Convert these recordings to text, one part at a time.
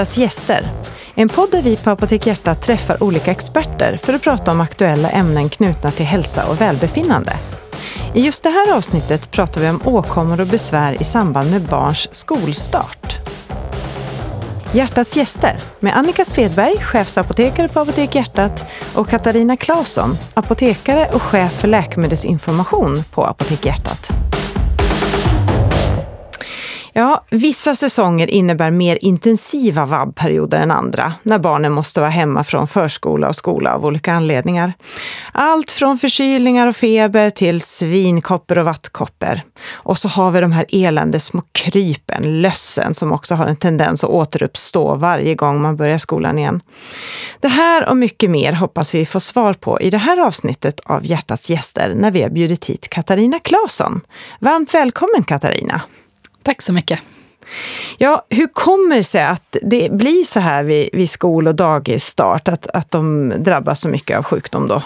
Hjärtats gäster. En podd där vi på Apotek Hjärtat träffar olika experter för att prata om aktuella ämnen knutna till hälsa och välbefinnande. I just det här avsnittet pratar vi om åkommor och besvär i samband med barns skolstart. Hjärtats gäster med Annika Svedberg, chefsapotekare på Apotek Hjärtat och Katarina Claesson, apotekare och chef för läkemedelsinformation på Apotek Hjärtat. Ja, vissa säsonger innebär mer intensiva vabbperioder än andra, när barnen måste vara hemma från förskola och skola av olika anledningar. Allt från förkylningar och feber till svinkopper och vattkopper. Och så har vi de här elände små krypen, lössen, som också har en tendens att återuppstå varje gång man börjar skolan igen. Det här och mycket mer hoppas vi få svar på i det här avsnittet av Hjärtats gäster när vi har bjudit hit Katarina Claesson. Varmt välkommen Katarina! Tack så mycket. Ja, hur kommer det sig att det blir så här vid, vid skol och dagisstart, att, att de drabbas så mycket av sjukdom då?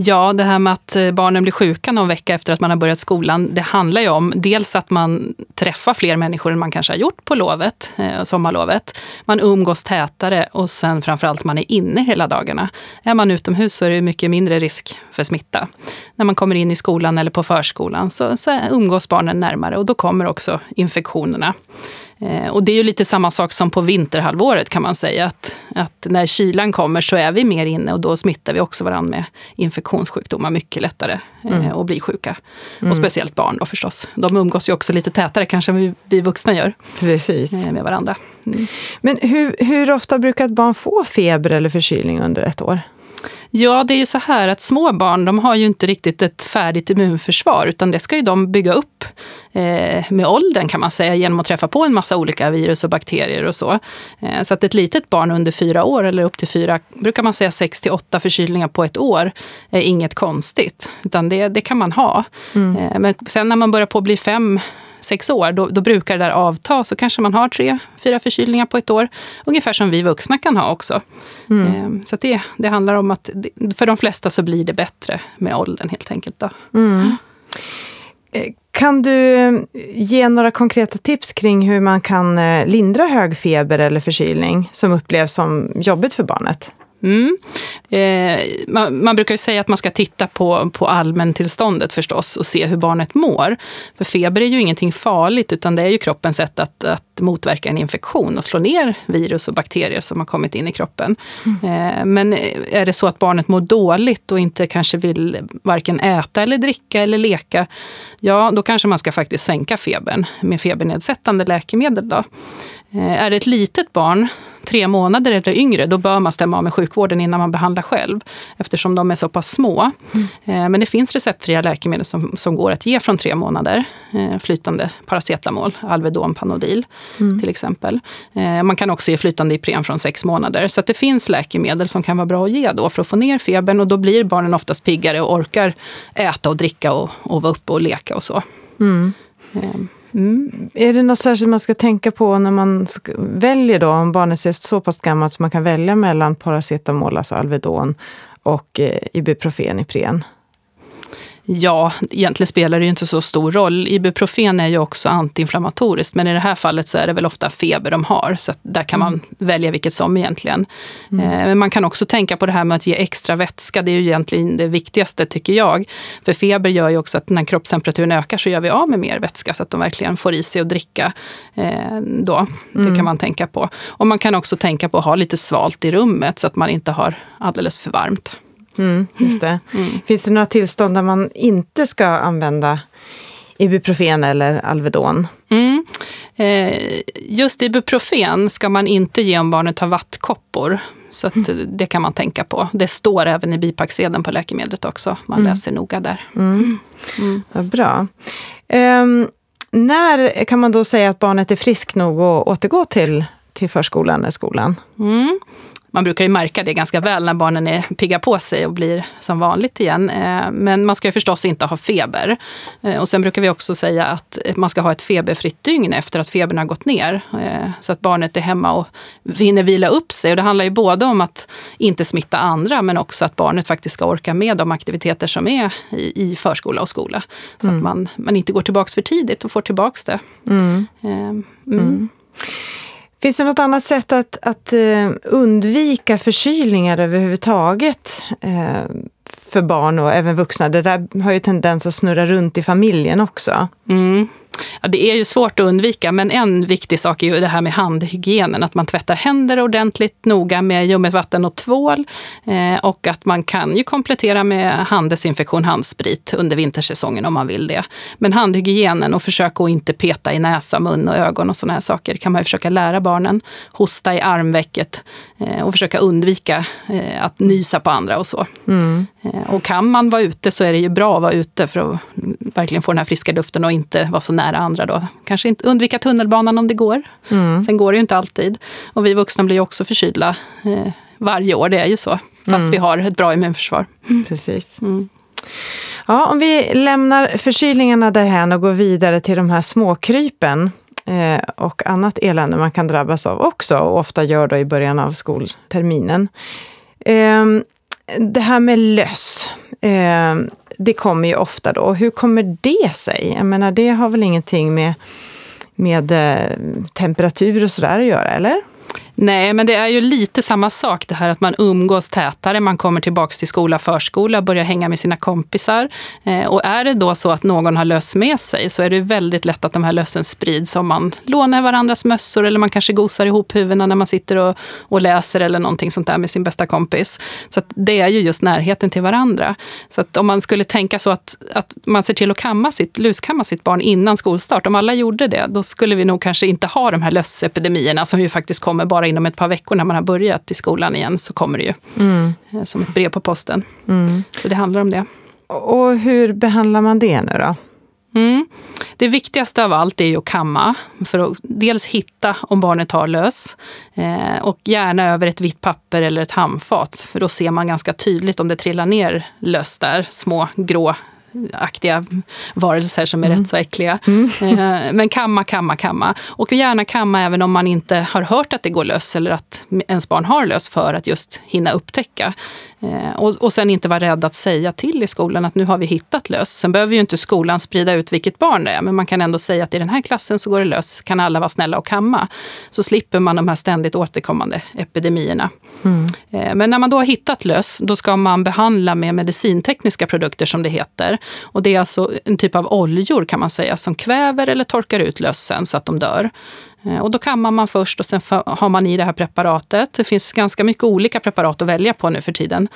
Ja, det här med att eh, barnen blir sjuka någon vecka efter att man har börjat skolan, det handlar ju om dels att man träffar fler människor än man kanske har gjort på lovet, eh, sommarlovet. Man umgås tätare och sen framförallt man är inne hela dagarna. Är man utomhus så är det mycket mindre risk för smitta. När man kommer in i skolan eller på förskolan så, så umgås barnen närmare och då kommer också infektionerna. Eh, och det är ju lite samma sak som på vinterhalvåret kan man säga. Att, att när kylan kommer så är vi mer inne och då smittar vi också varandra med infektionssjukdomar mycket lättare eh, mm. och blir sjuka. Mm. Och speciellt barn då förstås. De umgås ju också lite tätare kanske än vi, vi vuxna gör. Precis. Eh, med varandra. Mm. Men hur, hur ofta brukar ett barn få feber eller förkylning under ett år? Ja, det är ju så här att små barn de har ju inte riktigt ett färdigt immunförsvar utan det ska ju de bygga upp eh, med åldern kan man säga genom att träffa på en massa olika virus och bakterier och så. Eh, så att ett litet barn under fyra år eller upp till fyra, brukar man säga sex till åtta förkylningar på ett år, är inget konstigt. Utan det, det kan man ha. Mm. Eh, men sen när man börjar på bli fem sex år, då, då, brukar det där avta. Så kanske man har tre, fyra förkylningar på ett år. Ungefär som vi vuxna kan ha också. Mm. Ehm, så det, det handlar om att för de flesta så blir det bättre med åldern helt enkelt. Då. Mm. Eh, kan du eh, ge några konkreta tips kring hur man kan eh, lindra hög feber eller förkylning som upplevs som jobbigt för barnet? Mm. Eh, man, man, brukar ju säga att man ska titta på, på allmäntillståndet förstås och se hur barnet mår. För feber är ju ingenting farligt utan det är ju kroppens sätt att, att motverka en infektion och slå ner virus och bakterier som har kommit in i kroppen. Mm. Eh, men är det så att barnet mår dåligt och inte kanske vill varken äta eller dricka eller leka, ja då kanske man ska faktiskt sänka febern med febernedsättande läkemedel. Då. Eh, är det ett litet barn, tre månader eller yngre, då bör man stämma av med sjukvården innan man behandlar själv, eftersom de är så pass små. Mm. Men det finns receptfria läkemedel som, som går att ge från tre månader. Eh, flytande paracetamol, Alvedon, Panodil mm. till exempel. Man kan också ge flytande Ipren från sex månader. Så det finns läkemedel som kan vara bra att ge då för att få ner febern och då blir barnen oftast piggare och orkar äta och dricka och, och vara uppe och leka och så. Mm. Mm. Är det något särskilt man ska tänka på när man väljer då, om barnet är så pass gammalt så man kan välja mellan paracetamol, alltså Alvedon, och eh, Ibuprofen, Ipren? Ja, egentligen spelar det ju inte så stor roll. Ibuprofen är ju också antiinflammatoriskt, men i det här fallet så är det väl ofta feber de har. Så där kan man mm. välja vilket som egentligen. Mm. Eh, men man kan också tänka på det här med att ge extra vätska. Det är ju egentligen det viktigaste tycker jag. För feber gör ju också att när kroppstemperaturen ökar så gör vi av med mer vätska så att de verkligen får i sig att dricka. Eh, då. Det mm. kan man tänka på. Och man kan också tänka på att ha lite svalt i rummet så att man inte har alldeles för varmt. Mm, just det. Mm. Finns det några tillstånd där man inte ska använda Ibuprofen eller Alvedon? Mm. Eh, just Ibuprofen ska man inte ge om barnet har vattkoppor. Så att det kan man tänka på. Det står även i bipacksedeln på läkemedlet också. Man mm. läser noga där. Mm. Mm. Vad bra. Um, när kan man då säga att barnet är frisk nog att återgå till, till förskolan eller skolan? Mm man brukar ju märka det ganska väl när barnen är pigga på sig och blir som vanligt igen. Eh, men man ska ju förstås inte ha feber. Eh, och sen brukar vi också säga att man ska ha ett feberfritt dygn efter att febern har gått ner. Eh, så att barnet är hemma och hinner vila upp sig. Och det handlar ju både om att inte smitta andra men också att barnet faktiskt ska orka med de aktiviteter som är i, förskola och skola. Så mm. att man, man inte går tillbaka för tidigt och får tillbaka det. Mm. Mm. Finns det något annat sätt att, att eh, undvika förkylningar överhuvudtaget eh, för barn och även vuxna? Det där har ju tendens att snurra runt i familjen också. Mm. Ja, det är ju svårt att undvika, men en viktig sak är ju det här med handhygienen. Att man tvättar händer ordentligt noga med ljummet vatten och tvål. Eh, och att man kan ju komplettera med handdesinfektion, handsprit under vintersäsongen om man vill det. Men handhygienen och försök att inte peta i näsa, mun och ögon och sådana här saker kan man ju försöka lära barnen. Hosta i armvecket och försöka undvika eh, att nysa på andra och så. Mm. Eh, och kan man vara ute så är det ju bra att vara ute för att verkligen få den här friska luften och inte vara så nära andra då. Kanske inte undvika tunnelbanan om det går. Mm. Sen går det ju inte alltid. Och vi vuxna blir ju också förkylda eh, varje år, det är ju så. Fast mm. vi har ett bra immunförsvar. Mm. Precis. Mm. Ja, om vi lämnar förkylningarna därhän och går vidare till de här småkrypen eh, och annat elände man kan drabbas av också och ofta gör då i början av skolterminen. Eh, det här med löss, eh, det kommer ju ofta då. Hur kommer det sig? Jag menar, det har väl ingenting med, med eh, temperatur och sådär att göra, eller? Nej, men det är ju lite samma sak det här att man umgås tätare, man kommer tillbaks till skola, förskola, börjar hänga med sina kompisar. Eh, och är det då så att någon har löss med sig så är det väldigt lätt att de här lössen sprids om man lånar varandras mössor eller man kanske gosar ihop huvudena när man sitter och, och läser eller någonting sånt där med sin bästa kompis. Så det är ju just närheten till varandra. Så att om man skulle tänka så att, att man ser till att kamma sitt, luskamma sitt barn innan skolstart, om alla gjorde det, då skulle vi nog kanske inte ha de här lössepidemierna som ju faktiskt kommer bara inom ett par veckor när man har börjat i skolan igen så kommer det ju mm. Eh, som ett brev på posten. Mm. Så det handlar om det. Och hur behandlar man det nu då? Mm. Det viktigaste av allt är ju att kamma, för att dels hitta om barnet har lös eh, och gärna över ett vitt papper eller ett handfat, för då ser man ganska tydligt om det trillar ner löss där, små grå aktiga varelser som är mm. rätt så äckliga. Mm. Eh, men kamma, kamma, kamma. Och gärna kamma även om man inte har hört att det går löss eller att ens barn har löss för att just hinna upptäcka. Eh, och, och sen inte vara rädd att säga till i skolan att nu har vi hittat löss. Sen behöver ju inte skolan sprida ut vilket barn det är, men man kan ändå säga att i den här klassen så går det löss. Kan alla vara snälla och kamma? Så slipper man de här ständigt återkommande epidemierna. Mm. Eh, men när man då har hittat löss, då ska man behandla med medicintekniska produkter som det heter. Och det är alltså en typ av oljor kan man säga som kväver eller torkar ut lössen så att de dör. Eh, och då kammar man först och sen har man i det här preparatet. Det finns ganska mycket olika preparat att välja på nu för tiden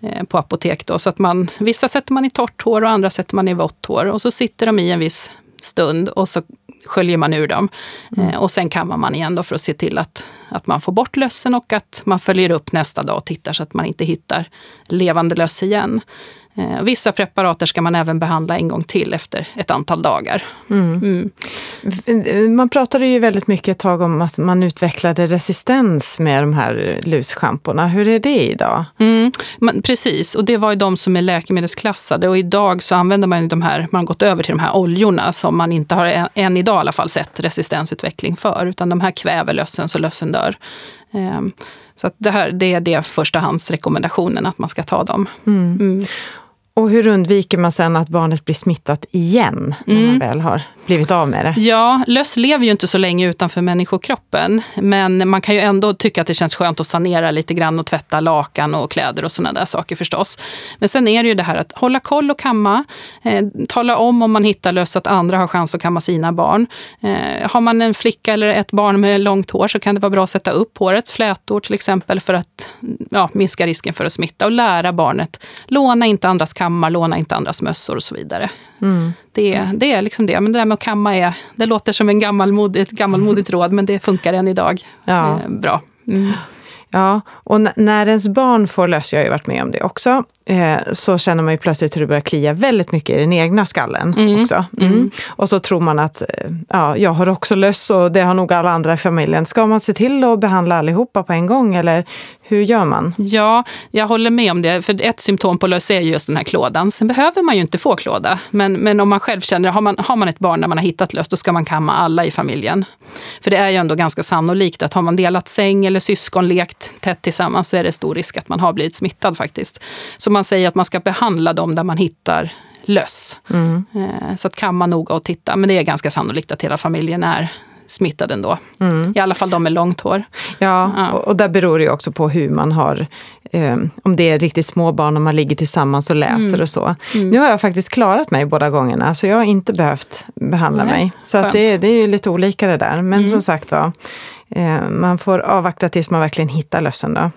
eh, på apotek. Då, så att man, vissa sätter man i torrt hår och andra sätter man i vått hår. Och så sitter de i en viss stund och så sköljer man ur dem. Mm. Eh, och sen kammar man igen för att se till att, att man får bort lössen och att man följer upp nästa dag och tittar så att man inte hittar levande löss igen. Eh, vissa preparater ska man även behandla en gång till efter ett antal dagar. Mm. Mm. Man pratade ju väldigt mycket ett tag om att man utvecklade resistens med de här lusschamporna. Hur är det idag? Mm. Man, precis, och det var ju de som är läkemedelsklassade och idag så använder man de här, man har gått över till de här oljorna som man inte har än, än idag i alla fall sett resistensutveckling för, utan de här kväver lössen så lössen dör. Um, så det, här, det är det förstahandsrekommendationen, att man ska ta dem. Och hur undviker man sen att barnet blir smittat igen när mm. man väl har blivit av med det? Ja, löss lever ju inte så länge utanför människokroppen. Men man kan ju ändå tycka att det känns skönt att sanera lite grann och tvätta lakan och kläder och sådana där saker förstås. Men sen är det ju det här att hålla koll och kamma. Eh, tala om om man hittar löss att andra har chans att kamma sina barn. Eh, har man en flicka eller ett barn med långt hår så kan det vara bra att sätta upp håret, flätor till exempel, för att ja, minska risken för att smitta och lära barnet. Låna inte andras kammar, låna inte andras mössor och så vidare. Mm. Det, det är liksom det. Men det där med att kamma är, det låter som en gammalmodig, ett gammalmodigt råd, men det funkar än idag ja. eh, bra. Mm. Ja, och när ens barn får löss, jag har ju varit med om det också, eh, så känner man ju plötsligt hur det börjar klia väldigt mycket i den egna skallen mm. också. Mm. Mm. Och så tror man att eh, ja, jag har också löss och det har nog alla andra i familjen. Ska man se till att behandla allihopa på en gång eller hur gör man? Ja, jag håller med om det. För ett symptom på löss är just den här klådan. Sen behöver man ju inte få klåda. Men, men om man själv känner, har man, har man ett barn där man har hittat löss, då ska man kamma alla i familjen. För det är ju ändå ganska sannolikt att har man delat säng eller syskon lekt tätt tillsammans så är det stor risk att man har blivit smittad faktiskt. Så man säger att man ska behandla dem där man hittar löss. Mm. Eh, så att kamma noga och titta. Men det är ganska sannolikt att hela familjen är smittade ändå. Mm. I alla fall de med långt hår. Ja, ja. Och, och där beror det ju också på hur man har eh, om det är riktigt små barn och man ligger tillsammans och läser mm. och så. Mm. Nu har jag faktiskt klarat mig båda gångerna, så jag har inte behövt behandla Nej, mig. Så att det, det är ju lite olika det där. Men mm. som sagt var, eh, man får avvakta tills man verkligen hittar lössen. Då.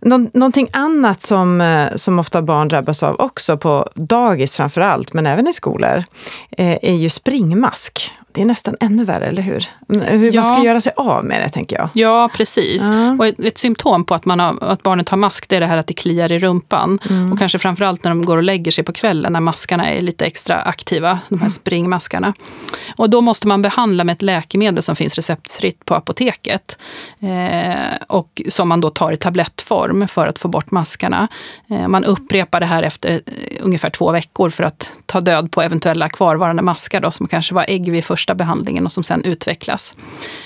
Nå någonting annat som, eh, som ofta barn drabbas av också, på dagis framför allt, men även i skolor, eh, är ju springmask. Det är nästan ännu värre, eller hur? Hur ja. man ska göra sig av med det, tänker jag. Ja, precis. Ja. Och ett, ett, symptom på att, man har, att barnet har mask, det är det här att det kliar i rumpan. Mm. Och kanske framförallt när de går och lägger sig på kvällen, när maskarna är lite extra aktiva, de här mm. springmaskarna. Och då måste man behandla med ett läkemedel som finns receptfritt på apoteket. Eh, och som man då tar i tablettform för att få bort maskarna. Eh, man upprepar det här efter eh, ungefär två veckor för att ta död på eventuella kvarvarande maskar då, som kanske var ägg vid första första behandlingen och som sen utvecklas.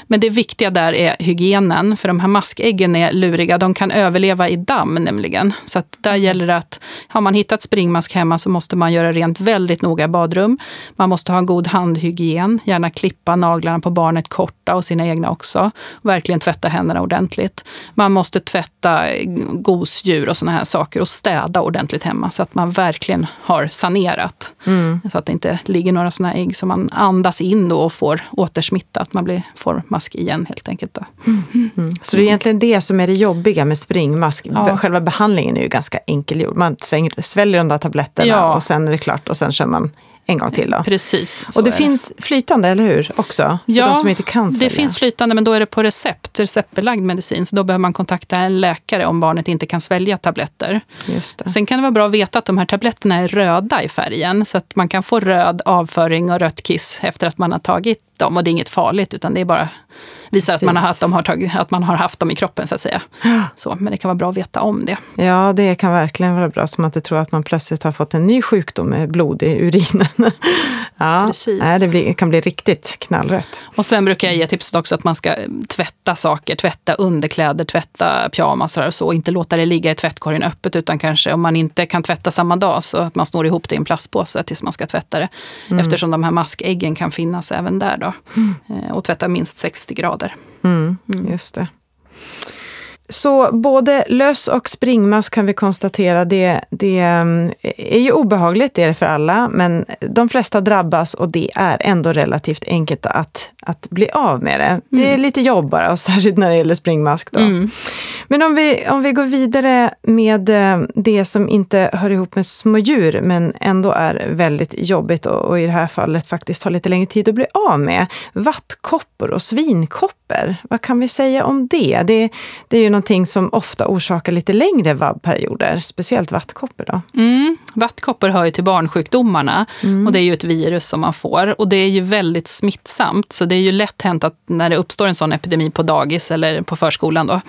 Men det viktiga där är hygienen, för de här maskäggen är luriga. De kan överleva i damm nämligen. Så att där gäller det att har man hittat springmask hemma så måste man göra rent väldigt noga i badrum. Man måste ha en god handhygien, gärna klippa naglarna på barnet korta och sina egna också. Verkligen tvätta händerna ordentligt. Man måste tvätta gosedjur och såna här saker och städa ordentligt hemma så att man verkligen har sanerat. Mm. Så att det inte ligger några såna ägg som man andas in då och får återsmitta, att man blir, får mask igen helt enkelt. Då. Mm. Mm. Så det är egentligen det som är det jobbiga med springmask. Ja. Själva behandlingen är ju ganska enkelgjord. Man sväljer de där tabletterna ja. och sen är det klart och sen kör man en gång till. Då. Precis. Och det finns flytande, eller hur? Också? För ja, de som inte kan svälja. det finns flytande, men då är det på recept, receptbelagd medicin. Så då behöver man kontakta en läkare om barnet inte kan svälja tabletter. Just det. Sen kan det vara bra att veta att de här tabletterna är röda i färgen, så att man kan få röd avföring och rött kiss efter att man har tagit dem. Och det är inget farligt, utan det är bara visar att man, har, att, de har tagit, att man har haft dem i kroppen så att säga. Så, men det kan vara bra att veta om det. Ja, det kan verkligen vara bra, så man inte tror att man plötsligt har fått en ny sjukdom med blod i urinen. ja, Precis. det blir, kan bli riktigt knallrött. Och sen brukar jag ge tipset också att man ska tvätta saker, tvätta underkläder, tvätta pyjamasar och så, och inte låta det ligga i tvättkorgen öppet, utan kanske om man inte kan tvätta samma dag, så att man snor ihop det i en plastpåse tills man ska tvätta det. Mm. Eftersom de här maskäggen kan finnas även där då. Mm. Eh, och tvätta minst 60 grader. Mm, mm. Just det. Så både löss och springmask kan vi konstatera, det, det mm, är ju obehagligt, det är det för alla, men de flesta drabbas och det är ändå relativt enkelt att, att bli av med det. Mm. Det är mm. lite jobb bara, och särskilt när det gäller springmask. Då. Mm. Men om vi, om vi går vidare med eh, det som inte hör ihop med små djur, men ändå är väldigt jobbigt och, och i det här fallet faktiskt tar lite längre tid att bli av med. Vattkoppor och svinkoppor, vad kan vi säga om det? Det, det är ju någonting som ofta orsakar lite längre vabbperioder, speciellt vattkoppor. Då. Mm. Vattkoppor hör ju till barnsjukdomarna mm. och det är ju ett virus som man får. Och det är ju väldigt smittsamt, så det är ju lätt hänt att när det uppstår en sån epidemi på dagis eller på förskolan då,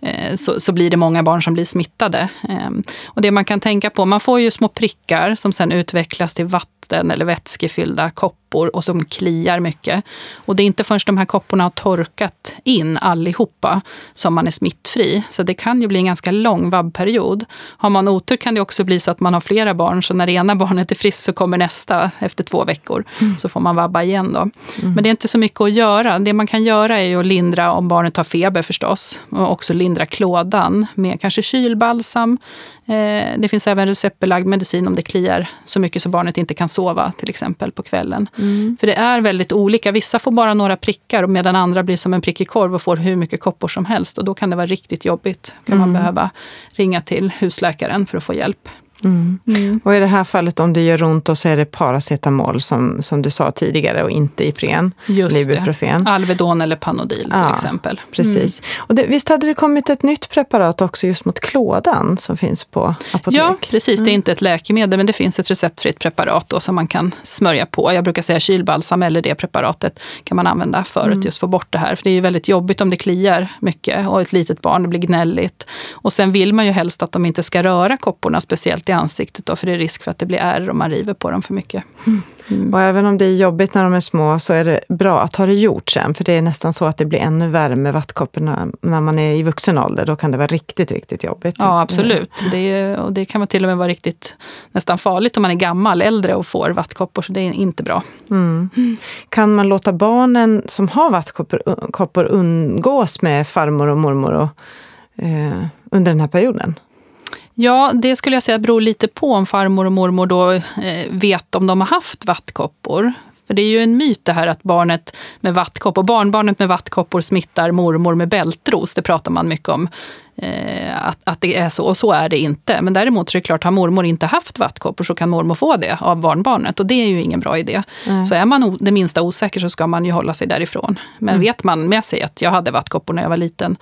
eh, så, så blir det många barn som blir smittade. Eh, och det man kan tänka på, man får ju små prickar som sen utvecklas till vatten eller vätskefyllda koppor och som kliar mycket. Och det är inte förrän de här kopporna har torkat in allihopa som man är smittfri. Så det kan ju bli en ganska lång vabbperiod. Har man otur kan det också bli så att man har flera barn, så när det ena barnet är friskt så kommer nästa efter två veckor. Mm. Så får man vabba igen då. Mm. Men det är inte så mycket att göra. Det man kan göra är att lindra om barnet har feber förstås. Och också lindra klådan med kanske kylbalsam. Eh, det finns även receptbelagd medicin om det kliar så mycket så barnet inte kan sova till exempel på kvällen. Mm. För det är väldigt olika. Vissa får bara några prickar medan andra blir som en prickig korv och får hur mycket koppor som helst. Och då kan det vara riktigt jobbigt. Kan mm. man behöva ringa till husläkaren för att få hjälp. Mm. Mm. Och i det här fallet om det gör ont så är det paracetamol som, som du sa tidigare och inte Ipren, Just Ibuprofen. Det. Alvedon eller Panodil till ja, exempel. Precis. Mm. Och det, visst hade det kommit ett nytt preparat också just mot klådan som finns på apotek? Ja, precis. Det är mm. inte ett läkemedel men det finns ett receptfritt preparat då, som man kan smörja på. Jag brukar säga kylbalsam eller det preparatet kan man använda för att mm. just få bort det här. För det är ju väldigt jobbigt om det kliar mycket och ett litet barn, det blir gnälligt. Och sen vill man ju helst att de inte ska röra kopporna speciellt i ansiktet då, för det är risk för att det blir ärr om man river på dem för mycket. Mm. Mm. Och även om det är jobbigt när de är små så är det bra att ha det gjort sen, för det är nästan så att det blir ännu värre med vattkopporna när man är i vuxen ålder. Då kan det vara riktigt, riktigt jobbigt. Ja, absolut. Det, och det kan till och med vara riktigt nästan farligt om man är gammal, äldre och får vattkoppor, så det är inte bra. Mm. Mm. Kan man låta barnen som har vattkoppor umgås med farmor och mormor och, eh, under den här perioden? Ja, det skulle jag säga beror lite på om farmor och mormor då eh, vet om de har haft vattkoppor. För det är ju en myt det här att barnet med vattkoppor, barnbarnet med vattkoppor smittar mormor med bältros. Det pratar man mycket om. Eh, att, att det är så, och så är det inte. Men däremot så är det klart, har mormor inte haft vattkoppor så kan mormor få det av barnbarnet. Och det är ju ingen bra idé. Mm. Så är man det minsta osäker så ska man ju hålla sig därifrån. Men mm. vet man med sig att jag hade vattkoppor när jag var liten,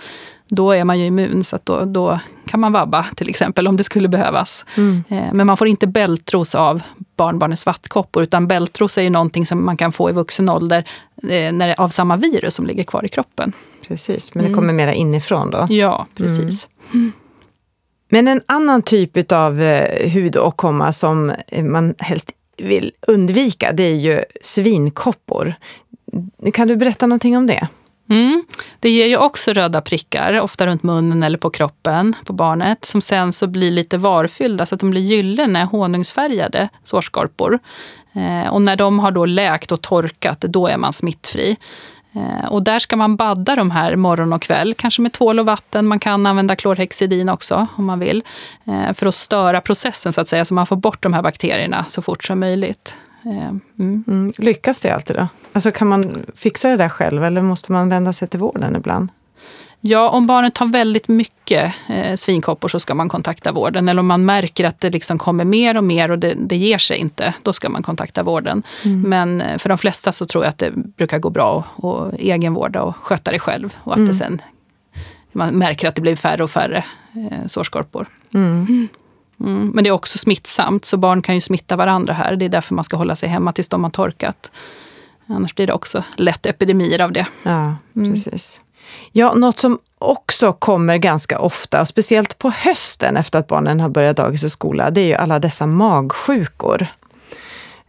då är man ju immun, så då, då, kan man vabba till exempel om det skulle behövas. Mm. Eh, men man får inte bältros av barnbarnets vattkoppor, utan bältros är ju någonting som man kan få i vuxen ålder eh, när, av samma virus som ligger kvar i kroppen. Precis, men det kommer mm. mera inifrån då? Ja, precis. Mm. Men en annan typ av eh, hudåkomma som man helst vill undvika, det är ju svinkoppor. Kan du berätta någonting om det? Mm. Det ger ju också röda prickar, ofta runt munnen eller på kroppen på barnet, som sen så blir lite varfyllda så att de blir gyllene, honungsfärgade sårskorpor. Eh, och när de har då läkt och torkat, då är man smittfri. Eh, och där ska man badda de här morgon och kväll, kanske med tvål och vatten. Man kan använda klorhexidin också om man vill, eh, för att störa processen så att säga, så man får bort de här bakterierna så fort som möjligt. Eh, mm. Mm. Lyckas det alltid då? Alltså kan man fixa det där själv eller måste man vända sig till vården ibland? Ja, om barnet har väldigt mycket eh, svinkoppor så ska man kontakta vården. Eller om man märker att det liksom kommer mer och mer och det, det ger sig inte, då ska man kontakta vården. Mm. Men eh, för de flesta så tror jag att det brukar gå bra att egenvårda och sköta det själv. Och att mm. det sen, man märker att det blir färre och färre eh, sårskorpor. Mm. Mm, men det är också smittsamt, så barn kan ju smitta varandra här. Det är därför man ska hålla sig hemma tills de har torkat. Annars blir det också lätt epidemier av det. Ja, mm. precis. Ja, något som också kommer ganska ofta, speciellt på hösten efter att barnen har börjat dagis och skola, det är ju alla dessa magsjukor.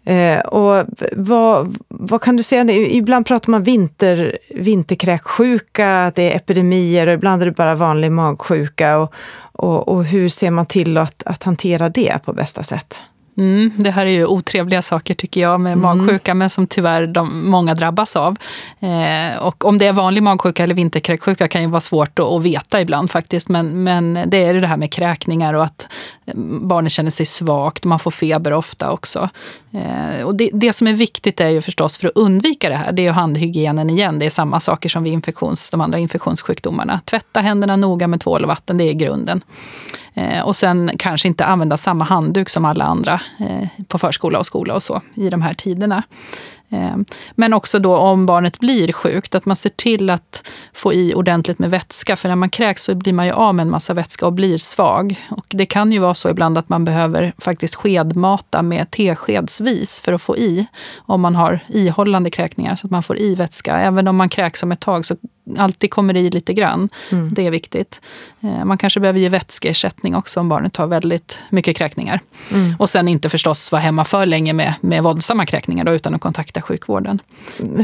Eh, och vad, vad kan du säga? Ibland pratar man vinter, vinterkräksjuka, det är epidemier och ibland är det bara vanlig magsjuka. Och, och, och hur ser man till att, att hantera det på bästa sätt? Mm, det här är ju otrevliga saker tycker jag med mm. magsjuka, men som tyvärr de, många drabbas av. Eh, och om det är vanlig magsjuka eller vinterkräksjuka kan ju vara svårt att, att veta ibland faktiskt. Men, men det är det här med kräkningar och att eh, barnet känner sig svagt. Man får feber ofta också. Eh, och det, det, som är viktigt är ju förstås för att undvika det här, det är ju handhygienen igen. Det är samma saker som vid infektions, de andra infektionssjukdomarna. Tvätta händerna noga med tvål och vatten, det är grunden. Eh, och sen kanske inte använda samma handduk som alla andra eh, på förskola och skola och så i de här tiderna. Ehm, men också då om barnet blir sjukt, att man ser till att få i ordentligt med vätska. För när man kräks så blir man ju av med en massa vätska och blir svag. Och det kan ju vara så ibland att man behöver faktiskt skedmata med teskedsvis för att få i. Om man har ihållande kräkningar, så att man får i vätska. Även om man kräks om ett tag så alltid kommer det i lite grann. Mm. Det är viktigt. Ehm, man kanske behöver ge vätskeersättning också om barnet har väldigt mycket kräkningar. Mm. Och sen inte förstås vara hemma för länge med, med våldsamma kräkningar då, utan att kontakta kontakta sjukvården.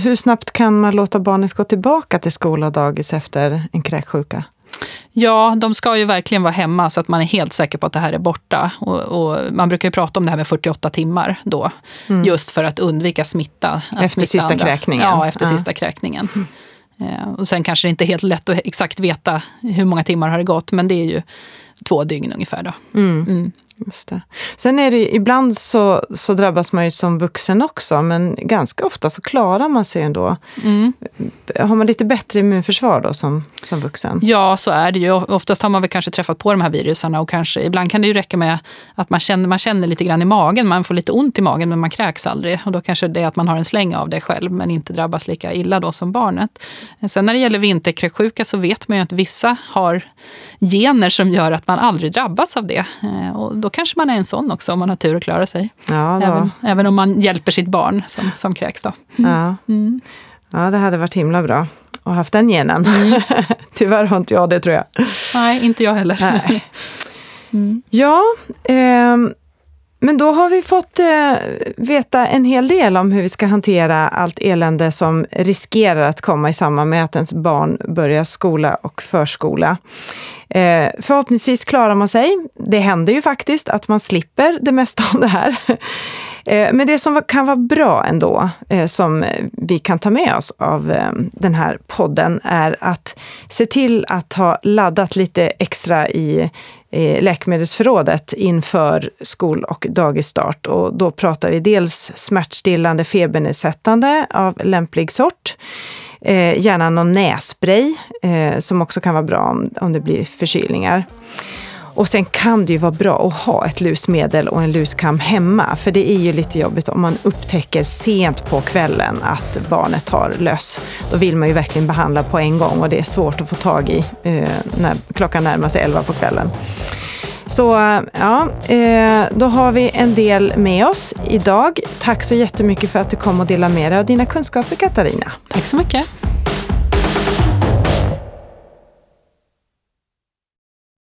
Hur snabbt kan man låta barnet gå tillbaka till skola och dagis efter en kräksjuka? Ja, de ska ju verkligen vara hemma så att man är helt säker på att det här är borta. Och, och man brukar ju prata om det här med 48 timmar då, mm. just för att undvika smitta. Att efter smitta sista andra. kräkningen? Ja, efter ja. sista kräkningen. Mm. Eh, och sen kanske det inte är helt lätt att exakt veta hur många timmar har det gått, men det är ju två dygn ungefär. Då. Mm. Just det. Sen är det ibland så, så drabbas man ju som vuxen också, men ganska ofta så klarar man sig ändå. Mm. Har man lite bättre immunförsvar då som, som vuxen? Ja, så är det ju. Oftast har man väl kanske träffat på de här virusarna och kanske, ibland kan det ju räcka med att man känner, man känner lite grann i magen. Man får lite ont i magen men man kräks aldrig. Och då kanske det är att man har en släng av det själv men inte drabbas lika illa då som barnet. Sen när det gäller vinterkräksjuka så vet man ju att vissa har gener som gör att man aldrig drabbas av det. Eh, och då kanske man är en sån också om man har tur att klara sig. Ja, även, även, om man hjälper sitt barn som, som kräks. Då. Mm. Ja. Mm. ja, det hade varit himla bra att haft den genen. Mm. Tyvärr har inte jag det tror jag. Nej, inte jag heller. Nej. Mm. Ja, eh, men då har vi fått eh, veta en hel del om hur vi ska hantera allt elände som riskerar att komma i samband med att ens barn börjar skola och förskola. Eh, förhoppningsvis klarar man sig. Det händer ju faktiskt att man slipper det mesta av det här. Eh, men det som kan vara bra ändå, eh, som vi kan ta med oss av eh, den här podden, är att se till att ha laddat lite extra i läkemedelsförrådet inför skol och dagisstart. Och då pratar vi dels smärtstillande febernedsättande av lämplig sort, Eh, gärna någon nässpray eh, som också kan vara bra om, om det blir förkylningar. Och sen kan det ju vara bra att ha ett lusmedel och en luskam hemma, för det är ju lite jobbigt om man upptäcker sent på kvällen att barnet har löss. Då vill man ju verkligen behandla på en gång och det är svårt att få tag i eh, när klockan närmar sig elva på kvällen. Så ja, eh, då har vi en del med oss idag. Tack så jättemycket för att du kom och delade med dig av dina kunskaper Katarina. Tack så mycket.